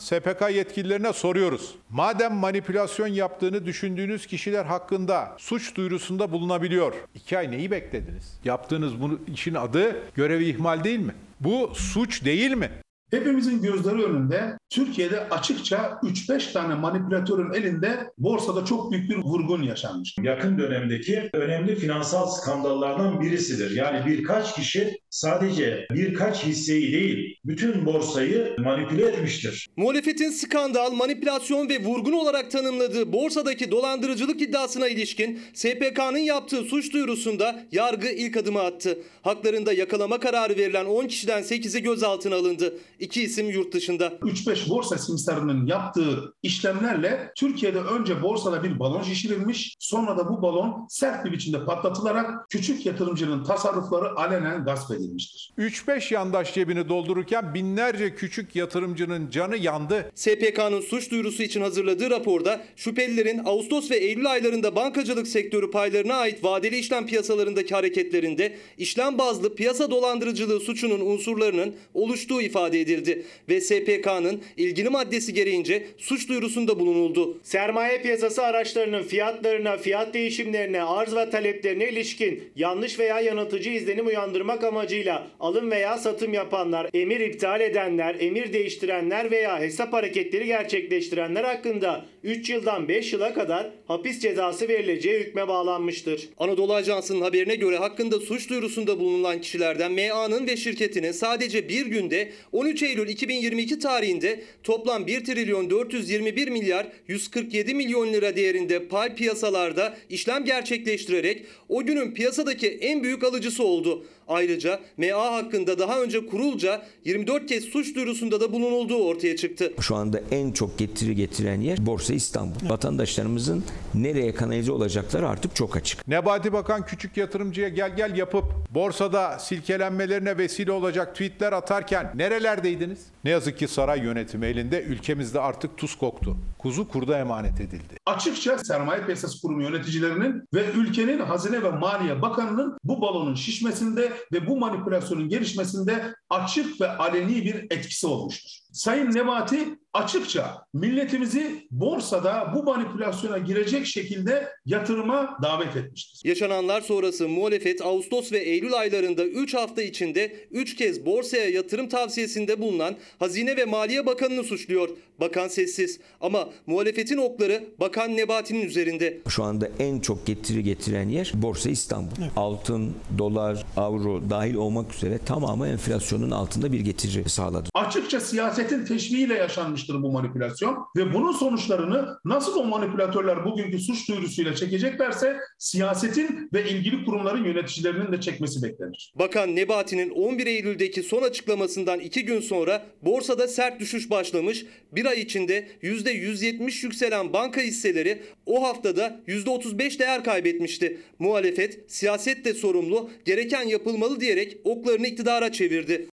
SPK yetkililerine soruyoruz. Madem manipülasyon yaptığını düşündüğünüz kişiler hakkında suç duyurusunda bulunabiliyor. İki ay neyi beklediniz? Yaptığınız bunu işin adı görevi ihmal değil mi? Bu suç değil mi? Hepimizin gözleri önünde Türkiye'de açıkça 3-5 tane manipülatörün elinde borsada çok büyük bir vurgun yaşanmış. Yakın dönemdeki önemli finansal skandallardan birisidir. Yani birkaç kişi sadece birkaç hisseyi değil bütün borsayı manipüle etmiştir. Muhalefetin skandal, manipülasyon ve vurgun olarak tanımladığı borsadaki dolandırıcılık iddiasına ilişkin SPK'nın yaptığı suç duyurusunda yargı ilk adımı attı. Haklarında yakalama kararı verilen 10 kişiden 8'i gözaltına alındı. İki isim yurt dışında. 3-5 borsa simsarının yaptığı işlemlerle Türkiye'de önce borsada bir balon şişirilmiş, sonra da bu balon sert bir biçimde patlatılarak küçük yatırımcının tasarrufları alenen gasp edilmiştir. 3-5 yandaş cebini doldururken binlerce küçük yatırımcının canı yandı. SPK'nın suç duyurusu için hazırladığı raporda şüphelilerin Ağustos ve Eylül aylarında bankacılık sektörü paylarına ait vadeli işlem piyasalarındaki hareketlerinde işlem bazlı piyasa dolandırıcılığı suçunun unsurlarının oluştuğu ifade edildi ve SPK'nın ilgili maddesi gereğince suç duyurusunda bulunuldu. Sermaye piyasası araçlarının fiyatlarına, fiyat değişimlerine, arz ve taleplerine ilişkin yanlış veya yanıltıcı izlenim uyandırmak amacı amacıyla alım veya satım yapanlar, emir iptal edenler, emir değiştirenler veya hesap hareketleri gerçekleştirenler hakkında 3 yıldan 5 yıla kadar hapis cezası verileceği hükme bağlanmıştır. Anadolu Ajansı'nın haberine göre hakkında suç duyurusunda bulunan kişilerden MA'nın ve şirketinin sadece bir günde 13 Eylül 2022 tarihinde toplam 1 trilyon 421 milyar 147 milyon lira değerinde pay piyasalarda işlem gerçekleştirerek o günün piyasadaki en büyük alıcısı oldu. Ayrıca MA hakkında daha önce kurulca 24 kez suç duyurusunda da bulunulduğu ortaya çıktı. Şu anda en çok getiri getiren yer Borsa İstanbul. Vatandaşlarımızın nereye kanalize olacakları artık çok açık. Nebati Bakan küçük yatırımcıya gel gel yapıp borsada silkelenmelerine vesile olacak tweetler atarken nerelerdeydiniz? Ne yazık ki saray yönetimi elinde ülkemizde artık tuz koktu. Kuzu kurda emanet edildi. Açıkça Sermaye Piyasası Kurumu yöneticilerinin ve ülkenin Hazine ve Maliye Bakanı'nın bu balonun şişmesinde ve bu manipülasyonun gelişmesinde açık ve aleni bir etkisi olmuştur. Sayın Nebati açıkça milletimizi borsada bu manipülasyona girecek şekilde yatırıma davet etmiştir. Yaşananlar sonrası muhalefet Ağustos ve Eylül aylarında 3 hafta içinde 3 kez borsaya yatırım tavsiyesinde bulunan Hazine ve Maliye Bakanı'nı suçluyor. Bakan sessiz ama muhalefetin okları Bakan Nebati'nin üzerinde. Şu anda en çok getiri getiren yer Borsa İstanbul. Altın, dolar, avro dahil olmak üzere tamamı enflasyonun altında bir getiri sağladı. Açıkça siyasetin teşviğiyle yaşanmıştır bu manipülasyon ve bunun sonuçlarını nasıl o manipülatörler bugünkü suç duyurusuyla çekeceklerse siyasetin ve ilgili kurumların yöneticilerinin de çekmesi beklenir. Bakan Nebati'nin 11 Eylül'deki son açıklamasından 2 gün sonra borsada sert düşüş başlamış. Bir ay içinde %170 yükselen banka hisseleri o haftada %35 değer kaybetmişti. Muhalefet siyasette sorumlu, gereken yapılmalı diyerek oklarını iktidara çevirdi.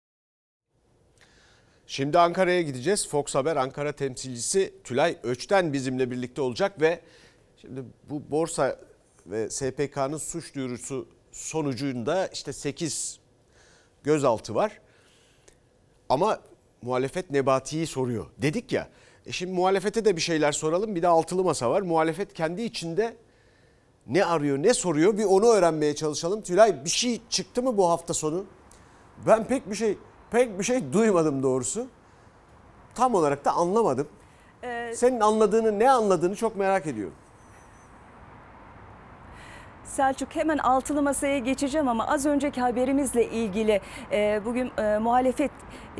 Şimdi Ankara'ya gideceğiz. Fox Haber Ankara temsilcisi Tülay Öçten bizimle birlikte olacak ve şimdi bu borsa ve SPK'nın suç duyurusu sonucunda işte 8 gözaltı var. Ama muhalefet Nebati'yi soruyor. Dedik ya. E şimdi muhalefete de bir şeyler soralım. Bir de altılı masa var. Muhalefet kendi içinde ne arıyor, ne soruyor bir onu öğrenmeye çalışalım. Tülay bir şey çıktı mı bu hafta sonu? Ben pek bir şey pek bir şey duymadım doğrusu. Tam olarak da anlamadım. Ee, Senin anladığını, ne anladığını çok merak ediyorum. Selçuk hemen altılı masaya geçeceğim ama az önceki haberimizle ilgili e, bugün e, muhalefet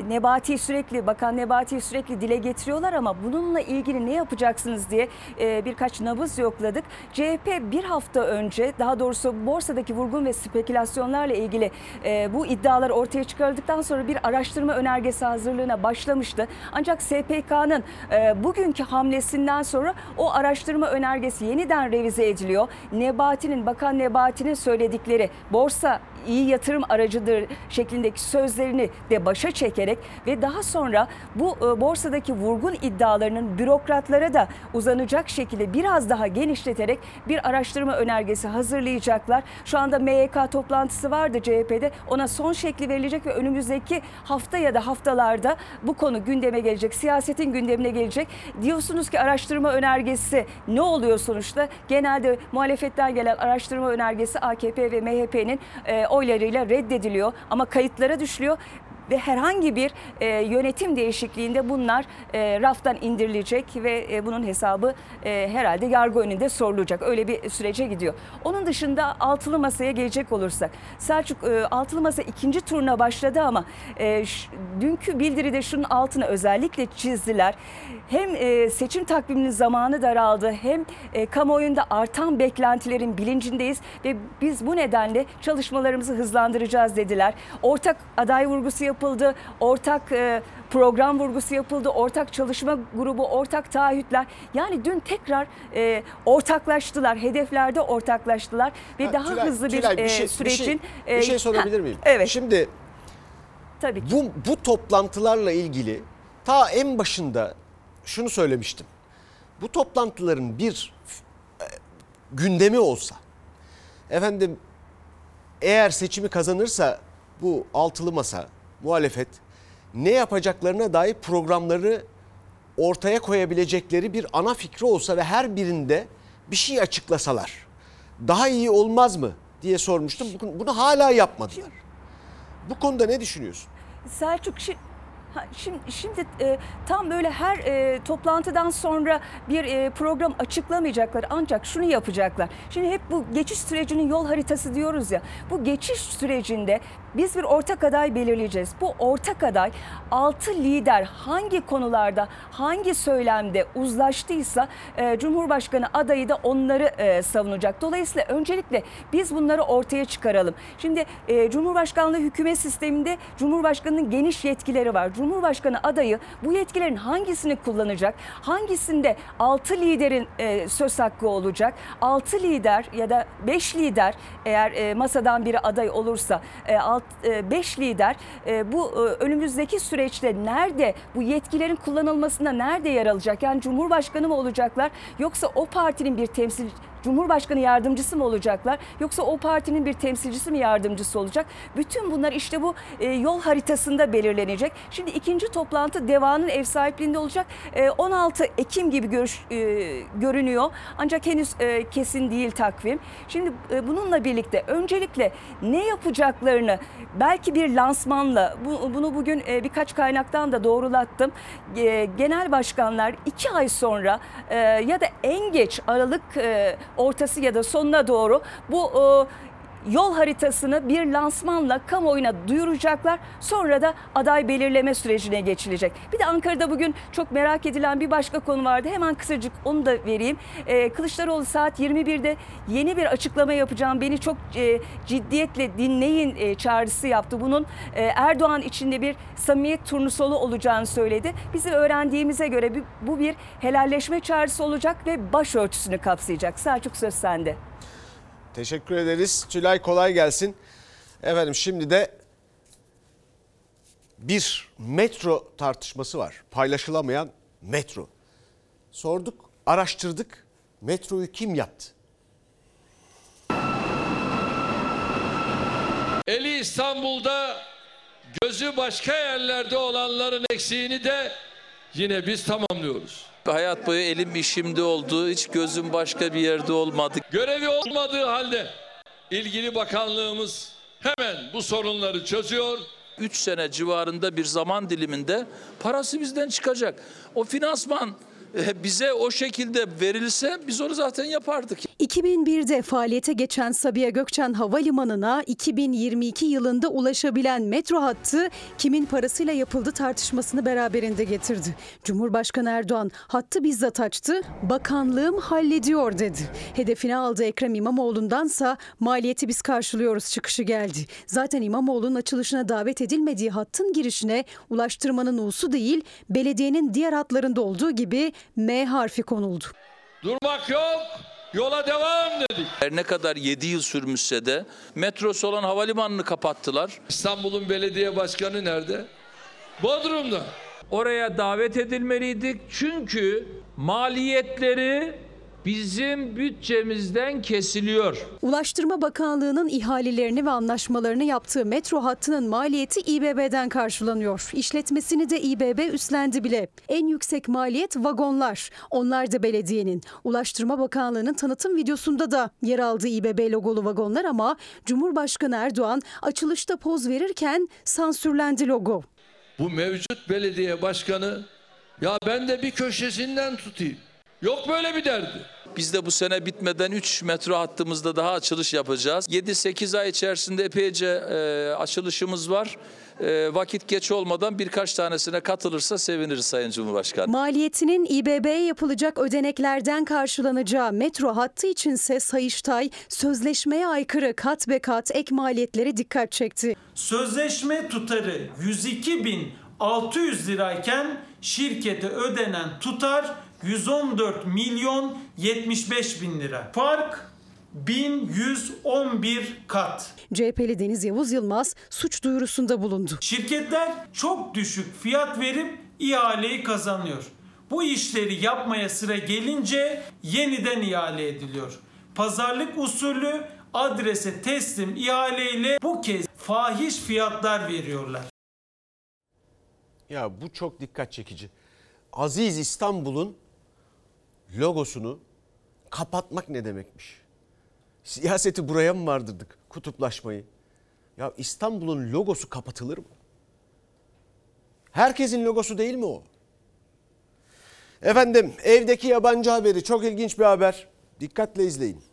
Nebati sürekli Bakan Nebati sürekli dile getiriyorlar ama bununla ilgili ne yapacaksınız diye e, birkaç nabız yokladık. CHP bir hafta önce daha doğrusu borsadaki vurgun ve spekülasyonlarla ilgili e, bu iddialar ortaya çıkarıldıktan sonra bir araştırma önergesi hazırlığına başlamıştı. Ancak SPK'nın e, bugünkü hamlesinden sonra o araştırma önergesi yeniden revize ediliyor. Nebati'nin Bakan Nebati'nin söyledikleri borsa iyi yatırım aracıdır şeklindeki sözlerini de başa çekerek ve daha sonra bu e, borsadaki vurgun iddialarının bürokratlara da uzanacak şekilde biraz daha genişleterek bir araştırma önergesi hazırlayacaklar. Şu anda MYK toplantısı vardı CHP'de. Ona son şekli verilecek ve önümüzdeki hafta ya da haftalarda bu konu gündeme gelecek. Siyasetin gündemine gelecek. Diyorsunuz ki araştırma önergesi ne oluyor sonuçta? Genelde muhalefetten gelen araştırma önergesi AKP ve MHP'nin oylarıyla reddediliyor ama kayıtlara düşülüyor ve herhangi bir e, yönetim değişikliğinde bunlar e, raftan indirilecek ve e, bunun hesabı e, herhalde yargı önünde sorulacak. Öyle bir sürece gidiyor. Onun dışında altılı masaya gelecek olursak Selçuk e, altılı masa ikinci turuna başladı ama e, dünkü bildiride şunun altını özellikle çizdiler. Hem e, seçim takviminin zamanı daraldı hem e, kamuoyunda artan beklentilerin bilincindeyiz ve biz bu nedenle çalışmalarımızı hızlandıracağız dediler. Ortak aday vurgusu yapıldı, ortak e, program vurgusu yapıldı, ortak çalışma grubu, ortak taahhütler. Yani dün tekrar e, ortaklaştılar, hedeflerde ortaklaştılar ve Ha, daha Tülay, hızlı bir, Tülay, e, şey- sürecin... bir şey, bir şey e, sorabilir ha, miyim? Evet. Şimdi Tabii ki. bu, bu toplantılarla ilgili ta en başında şunu söylemiştim. Bu toplantıların bir e, gündemi olsa efendim eğer seçimi kazanırsa bu altılı masa muhalefet ne yapacaklarına dair programları ortaya koyabilecekleri bir ana fikri olsa ve her birinde bir şey açıklasalar daha iyi olmaz mı diye sormuştum. Bunu- hala yapmadılar. Bu konuda ne düşünüyorsun? Selçuk şimdi, şimdi e, tam böyle her e, toplantıdan sonra bir e, program açıklamayacaklar ancak şunu yapacaklar. Şimdi hep bu geçiş sürecinin yol haritası diyoruz ya. Bu geçiş sürecinde biz bir ortak aday belirleyeceğiz. Bu ortak aday 6 lider hangi konularda, hangi söylemde uzlaştıysa e, Cumhurbaşkanı adayı da onları e, savunacak. Dolayısıyla öncelikle biz bunları ortaya çıkaralım. Şimdi e, Cumhurbaşkanlığı hükümet sisteminde Cumhurbaşkanının geniş yetkileri var. Cumhurbaşkanı adayı bu yetkilerin hangisini kullanacak? Hangisinde 6 liderin e, söz hakkı olacak? 6 lider ya da 5 lider eğer e, masadan biri aday olursa 5 lider e, bu e, önümüzdeki süreçte nerede bu yetkilerin kullanılmasında nerede yer alacak? Yani Cumhurbaşkanı mı olacaklar yoksa o partinin bir temsil Cumhurbaşkanı yardımcısı mı olacaklar yoksa o partinin bir temsilcisi mi yardımcısı olacak? Bütün bunlar işte bu e, yol haritasında belirlenecek. Şimdi ikinci toplantı Deva'nın ev sahipliğinde olacak. E, 16 Ekim gibi görüş, e, görünüyor ancak henüz e, kesin değil takvim. Şimdi e, bununla birlikte öncelikle ne yapacaklarını belki bir lansmanla bu, bunu bugün e, birkaç kaynaktan da doğrulattım. E, genel başkanlar iki ay sonra e, ya da en geç Aralık e, ortası ya da sonuna doğru bu e, yol haritasını bir lansmanla kamuoyuna duyuracaklar. Sonra da aday belirleme sürecine geçilecek. Bir de Ankara'da bugün çok merak edilen bir başka konu vardı. Hemen kısacık onu da vereyim. Ee, Kılıçdaroğlu saat 21'de yeni bir açıklama yapacağım. Beni çok e, ciddiyetle dinleyin e, çağrısı yaptı. Bunun e, Erdoğan içinde bir samimiyet turnusolu olacağını söyledi. Bizim öğrendiğimize göre bu bir helalleşme çağrısı olacak ve başörtüsünü kapsayacak. Selçuk söz sende. Teşekkür ederiz. Tülay kolay gelsin. Efendim şimdi de bir metro tartışması var. Paylaşılamayan metro. Sorduk, araştırdık. Metroyu kim yaptı? Eli İstanbul'da gözü başka yerlerde olanların eksiğini de yine biz tamamlıyoruz. Hayat boyu elim işimde oldu. Hiç gözüm başka bir yerde olmadı. Görevi olmadığı halde ilgili bakanlığımız hemen bu sorunları çözüyor. 3 sene civarında bir zaman diliminde parası bizden çıkacak. O finansman bize o şekilde verilse biz onu zaten yapardık. 2001'de faaliyete geçen Sabiha Gökçen Havalimanı'na 2022 yılında ulaşabilen metro hattı kimin parasıyla yapıldı tartışmasını beraberinde getirdi. Cumhurbaşkanı Erdoğan hattı bizzat açtı, bakanlığım hallediyor dedi. Hedefine aldığı Ekrem İmamoğlu'ndansa maliyeti biz karşılıyoruz çıkışı geldi. Zaten İmamoğlu'nun açılışına davet edilmediği hattın girişine ulaştırmanın usu değil, belediyenin diğer hatlarında olduğu gibi M harfi konuldu. Durmak yok. Yola devam dedik. Her ne kadar 7 yıl sürmüşse de metrosu olan havalimanını kapattılar. İstanbul'un belediye başkanı nerede? Bodrum'da. Oraya davet edilmeliydik çünkü maliyetleri bizim bütçemizden kesiliyor. Ulaştırma Bakanlığı'nın ihalelerini ve anlaşmalarını yaptığı metro hattının maliyeti İBB'den karşılanıyor. İşletmesini de İBB üstlendi bile. En yüksek maliyet vagonlar. Onlar da belediyenin. Ulaştırma Bakanlığı'nın tanıtım videosunda da yer aldığı İBB logolu vagonlar ama Cumhurbaşkanı Erdoğan açılışta poz verirken sansürlendi logo. Bu mevcut belediye başkanı ya ben de bir köşesinden tutayım. Yok böyle bir derdi. Biz de bu sene bitmeden 3 metro hattımızda daha açılış yapacağız. 7-8 ay içerisinde epeyce e, açılışımız var. E, vakit geç olmadan birkaç tanesine katılırsa seviniriz Sayın Cumhurbaşkanı. Maliyetinin İBB'ye yapılacak ödeneklerden karşılanacağı metro hattı içinse Sayıştay sözleşmeye aykırı kat be kat ek maliyetleri dikkat çekti. Sözleşme tutarı 102.600 lirayken şirkete ödenen tutar 114 milyon 75 bin lira. Fark 1111 kat. CHP'li Deniz Yavuz Yılmaz suç duyurusunda bulundu. Şirketler çok düşük fiyat verip ihaleyi kazanıyor. Bu işleri yapmaya sıra gelince yeniden ihale ediliyor. Pazarlık usulü adrese teslim ihaleyle bu kez fahiş fiyatlar veriyorlar. Ya bu çok dikkat çekici. Aziz İstanbul'un logosunu kapatmak ne demekmiş? Siyaseti buraya mı vardırdık? Kutuplaşmayı. Ya İstanbul'un logosu kapatılır mı? Herkesin logosu değil mi o? Efendim evdeki yabancı haberi çok ilginç bir haber. Dikkatle izleyin.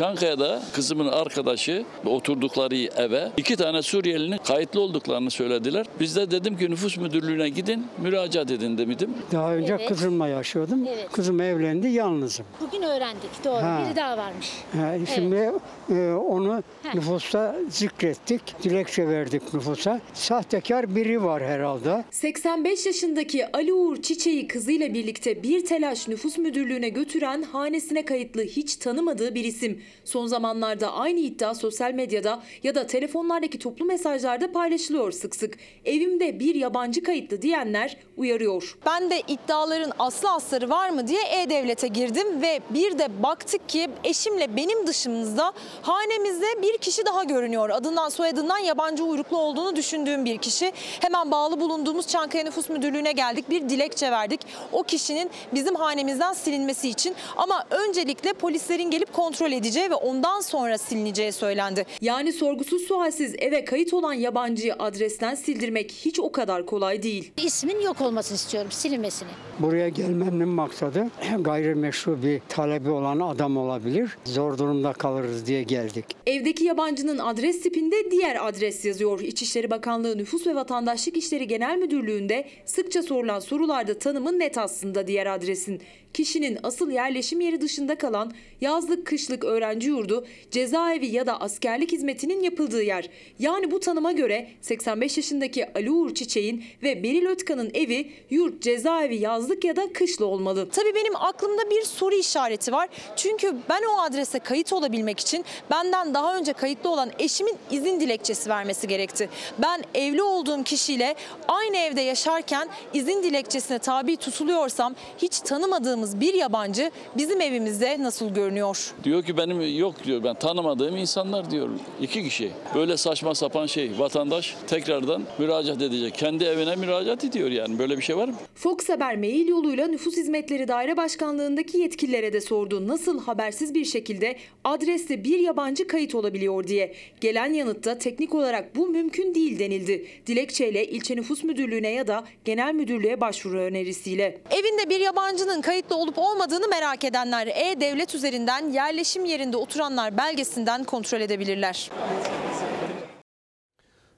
Çankaya'da kızımın arkadaşı oturdukları eve iki tane Suriyelinin kayıtlı olduklarını söylediler. Biz de dedim ki nüfus müdürlüğüne gidin müracaat edin dedim. Daha önce Evet. kızımla yaşıyordum. Evet. Kızım evlendi, yalnızım. Bugün öğrendik doğru. Ha. Biri daha varmış. Ha, şimdi e, onu nüfusta zikrettik. Dilekçe verdik nüfusa. Sahtekar biri var herhalde. 85 yaşındaki Ali Uğur Çiçeği kızıyla birlikte bir telaş nüfus müdürlüğüne götüren hanesine kayıtlı hiç tanımadığı bir isim. Son zamanlarda aynı iddia sosyal medyada ya da telefonlardaki toplu mesajlarda paylaşılıyor sık sık. Evimde bir yabancı kayıtlı diyenler uyarıyor. Ben de iddiaların aslı asları var mı diye E-Devlet'e girdim ve bir de baktık ki eşimle benim dışımızda hanemizde bir kişi daha görünüyor. Adından soyadından yabancı uyruklu olduğunu düşündüğüm bir kişi. Hemen bağlı bulunduğumuz Çankaya Nüfus Müdürlüğü'ne geldik. Bir dilekçe verdik. O kişinin bizim hanemizden silinmesi için ama öncelikle polislerin gelip kontrol edeceği ve ondan sonra silineceği söylendi. Yani sorgusuz sualsiz eve kayıt olan yabancıyı adresten sildirmek hiç o kadar kolay değil. İsmin yok olmasını istiyorum, silinmesini. Buraya gelmemin maksadı gayrimeşru bir talebi olan adam olabilir. Zor durumda kalırız diye geldik. Evdeki yabancının adres tipinde diğer adres yazıyor. İçişleri Bakanlığı Nüfus ve Vatandaşlık İşleri Genel Müdürlüğü'nde sıkça sorulan sorularda tanımı net aslında diğer adresin. Kişinin asıl yerleşim yeri dışında kalan yazlık kışlık öğrenci yurdu, cezaevi ya da askerlik hizmetinin yapıldığı yer. Yani bu tanıma göre 85 yaşındaki Ali Uğur Çiçek'in ve Beril Ötkan'ın evi yurt, cezaevi, yazlık ya da kışlı olmalı. Tabii benim aklımda bir soru işareti var. Çünkü ben o adrese kayıt olabilmek için benden daha önce kayıtlı olan eşimin izin dilekçesi vermesi gerekti. Ben evli olduğum kişiyle aynı evde yaşarken izin dilekçesine tabi tutuluyorsam hiç tanımadığımız bir yabancı bizim evimizde nasıl görünüyor? Diyor ki benim yok diyor ben tanımadığım insanlar diyor. iki kişi. Böyle saçma sapan şey vatandaş tekrardan müracaat edecek. Kendi evine müracaat ediyor yani böyle bir şey var mı? Fox Haber mail yoluyla Nüfus Hizmetleri Daire Başkanlığındaki yetkililere de sordu. Nasıl habersiz bir şekilde adreste bir yabancı kayıt olabiliyor diye. Gelen yanıtta teknik olarak bu mümkün değil denildi. Dilekçeyle ilçe nüfus müdürlüğüne ya da genel müdürlüğe başvuru önerisiyle. Evinde bir yabancının kayıtlı olup olmadığını merak edenler E-Devlet üzerinden yerleşim yerinde oturanlar belgesinden kontrol edebilirler.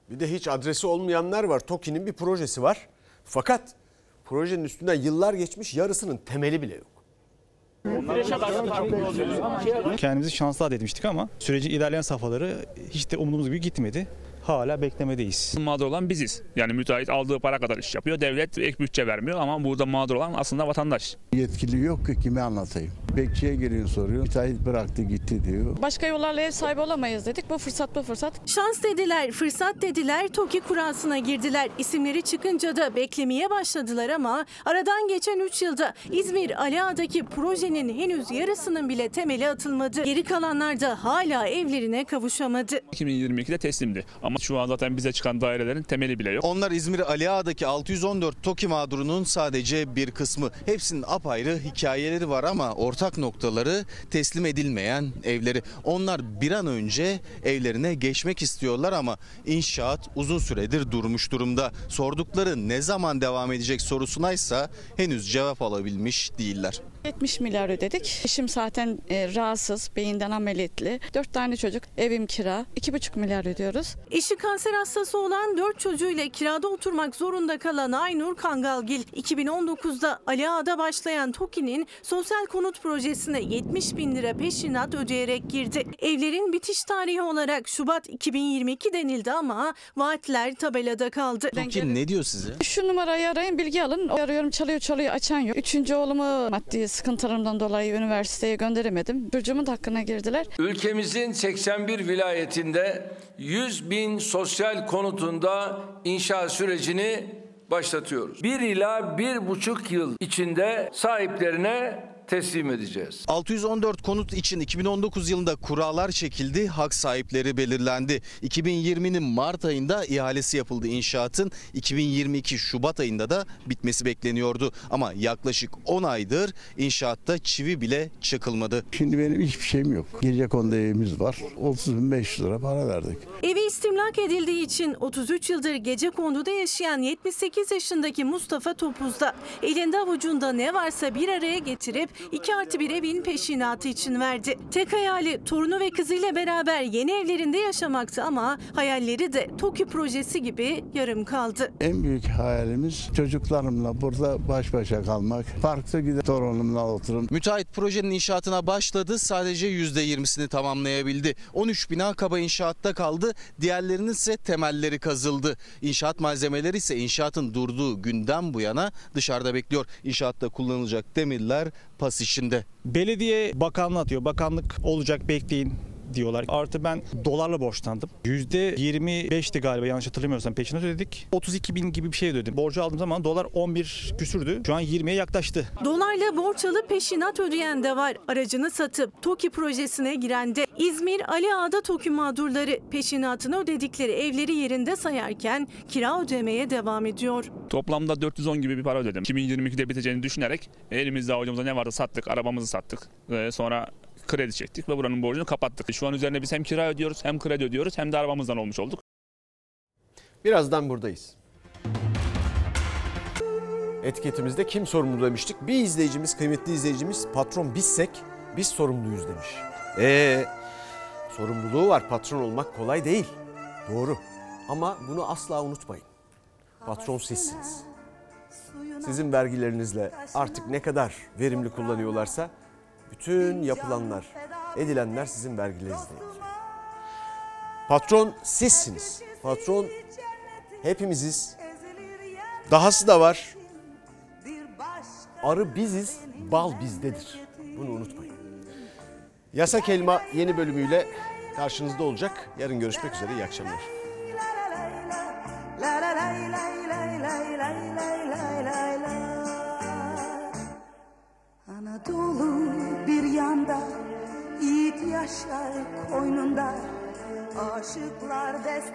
Bir de hiç adresi olmayanlar var. TOKİ'nin bir projesi var. Fakat projenin üstünden yıllar geçmiş yarısının temeli bile yok. Kendimizi şanslı addetmiştik ama sürecin ilerleyen safhaları hiç de umduğumuz gibi gitmedi. Hala beklemedeyiz. Mağdur olan biziz. Yani müteahhit aldığı para kadar iş yapıyor. Devlet ek bütçe vermiyor ama burada mağdur olan aslında vatandaş. Yetkili yok ki kime anlatayım. Bekçiye geliyor soruyor. Müteahhit bıraktı gitti diyor. Başka yollarla ev sahibi olamayız dedik. Bu fırsat bu fırsat. Şans dediler, fırsat dediler, TOKİ kurasına girdiler. İsimleri çıkınca da beklemeye başladılar ama aradan geçen 3 yılda İzmir Aliağa'daki projenin henüz yarısının bile temeli atılmadı. Geri kalanlar da hala evlerine kavuşamadı. 2022'de teslimdi. Ama şu an zaten bize çıkan dairelerin temeli bile yok. Onlar İzmir Ali Ağa'daki 614 TOKİ mağdurunun sadece bir kısmı. Hepsinin apayrı hikayeleri var ama ortak noktaları teslim edilmeyen evleri. Onlar bir an önce evlerine geçmek istiyorlar ama inşaat uzun süredir durmuş durumda. Sordukları ne zaman devam edecek sorusuna henüz cevap alabilmiş değiller. 70 milyar ödedik. Eşim zaten e, rahatsız, beyinden ameliyatlı. 4 tane çocuk, evim kira. 2,5 milyar ödüyoruz. Eşi kanser hastası olan 4 çocuğuyla kirada oturmak zorunda kalan Aynur Kangalgil, 2019'da Ali Ağa'da başlayan TOKİ'nin sosyal konut projesine 70 bin lira peşinat ödeyerek girdi. Evlerin bitiş tarihi olarak Şubat 2022 denildi ama vaatler tabelada kaldı. TOKİ ne diyor size? Şu numarayı arayın, bilgi alın. Arıyorum, çalıyor, çalıyor, açan yok. Üçüncü oğlumu maddi sıkıntılarımdan dolayı üniversiteye gönderemedim. Da hakkına girdiler. Ülkemizin 81 vilayetinde 100 bin sosyal konutunda inşaat sürecini başlatıyoruz. Bir ila bir buçuk yıl içinde sahiplerine teslim edeceğiz. 614 konut için 2019 yılında kurallar çekildi, hak sahipleri belirlendi. 2020'nin Mart ayında ihalesi yapıldı inşaatın. 2022 Şubat ayında da bitmesi bekleniyordu. Ama yaklaşık 10 aydır inşaatta çivi bile çakılmadı. Şimdi benim hiçbir şeyim yok. Gece kondu evimiz var. 30.500 lira para verdik. Evi istimlak edildiği için 33 yıldır gece konduda yaşayan 78 yaşındaki Mustafa Topuz'da elinde avucunda ne varsa bir araya getirip 2 artı bir evin peşinatı için verdi. Tek hayali torunu ve kızıyla beraber yeni evlerinde yaşamaktı ama hayalleri de TOKİ projesi gibi yarım kaldı. En büyük hayalimiz çocuklarımla burada baş başa kalmak. Parkta gidip torunumla oturup Müteahhit projenin inşaatına başladı sadece %20'sini tamamlayabildi. 13 bina kaba inşaatta kaldı diğerlerinin ise temelleri kazıldı. İnşaat malzemeleri ise inşaatın durduğu günden bu yana dışarıda bekliyor. İnşaatta kullanılacak demirler pas içinde. Belediye bakanlığı atıyor. Bakanlık olacak bekleyin diyorlar. Artı ben dolarla borçlandım. %25'ti galiba yanlış hatırlamıyorsam peşinat ödedik. 32 bin gibi bir şey ödedim. Borcu aldığım zaman dolar 11 küsürdü. Şu an 20'ye yaklaştı. Dolarla borç alıp peşinat ödeyen de var. Aracını satıp TOKİ projesine giren de İzmir Ali Ağa'da TOKİ mağdurları peşinatını ödedikleri evleri yerinde sayarken kira ödemeye devam ediyor. Toplamda 410 gibi bir para ödedim. 2022'de biteceğini düşünerek elimizde avucumuzda ne vardı sattık, arabamızı sattık. Ee, sonra kredi çektik ve buranın borcunu kapattık. Şu an üzerine biz hem kira ödüyoruz, hem kredi ödüyoruz, hem de arabamızdan olmuş olduk. Birazdan buradayız. Etiketimizde kim sorumlu demiştik. Bir izleyicimiz, kıymetli izleyicimiz patron bizsek biz sorumluyuz demiş. Ee, sorumluluğu var. Patron olmak kolay değil. Doğru. Ama bunu asla unutmayın. Patron sizsiniz. Sizin vergilerinizle artık ne kadar verimli kullanıyorlarsa bütün yapılanlar, edilenler sizin vergilerinizle ilgili. Patron sizsiniz. Patron hepimiziz. Dahası da var. Arı biziz, bal bizdedir. Bunu unutmayın. Yasak Elma yeni bölümüyle karşınızda olacak. Yarın görüşmek üzere. İyi akşamlar. Anadolu yanda Yiğit yaşar koynunda. Aşıklar destan